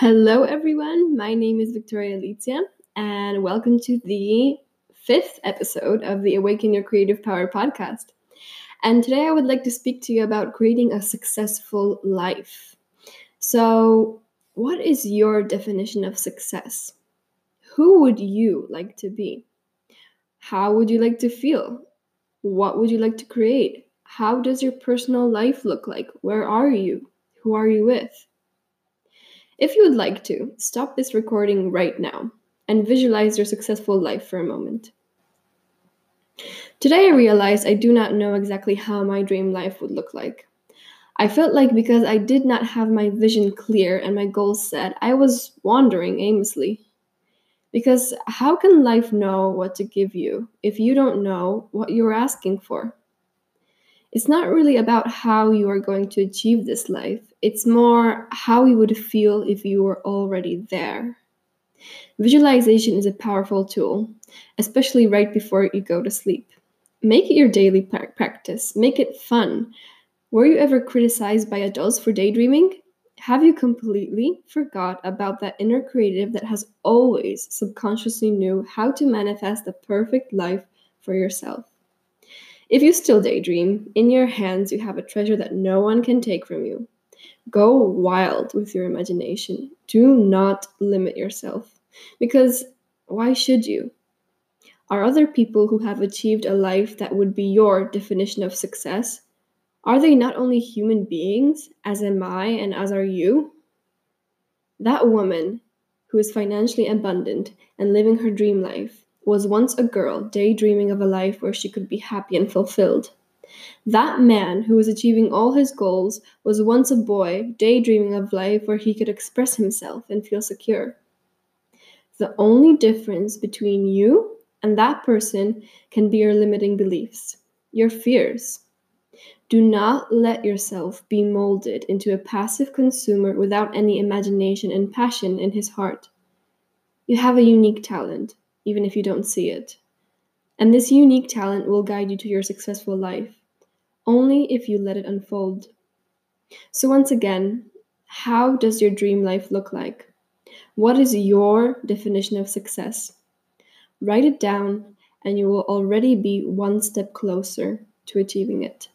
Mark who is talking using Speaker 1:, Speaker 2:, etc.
Speaker 1: Hello, everyone. My name is Victoria Litzia, and welcome to the fifth episode of the Awaken Your Creative Power podcast. And today I would like to speak to you about creating a successful life. So, what is your definition of success? Who would you like to be? How would you like to feel? What would you like to create? How does your personal life look like? Where are you? Who are you with? If you would like to, stop this recording right now and visualize your successful life for a moment. Today I realized I do not know exactly how my dream life would look like. I felt like because I did not have my vision clear and my goals set, I was wandering aimlessly. Because how can life know what to give you if you don't know what you're asking for? It's not really about how you are going to achieve this life, it's more how you would feel if you were already there. Visualization is a powerful tool, especially right before you go to sleep. Make it your daily practice, make it fun. Were you ever criticized by adults for daydreaming? Have you completely forgot about that inner creative that has always subconsciously knew how to manifest the perfect life for yourself? If you still daydream, in your hands you have a treasure that no one can take from you. Go wild with your imagination. Do not limit yourself. Because why should you? Are other people who have achieved a life that would be your definition of success? Are they not only human beings, as am I and as are you? That woman who is financially abundant and living her dream life was once a girl daydreaming of a life where she could be happy and fulfilled. That man who was achieving all his goals was once a boy daydreaming of life where he could express himself and feel secure. The only difference between you and that person can be your limiting beliefs, your fears. Do not let yourself be molded into a passive consumer without any imagination and passion in his heart. You have a unique talent even if you don't see it. And this unique talent will guide you to your successful life, only if you let it unfold. So, once again, how does your dream life look like? What is your definition of success? Write it down, and you will already be one step closer to achieving it.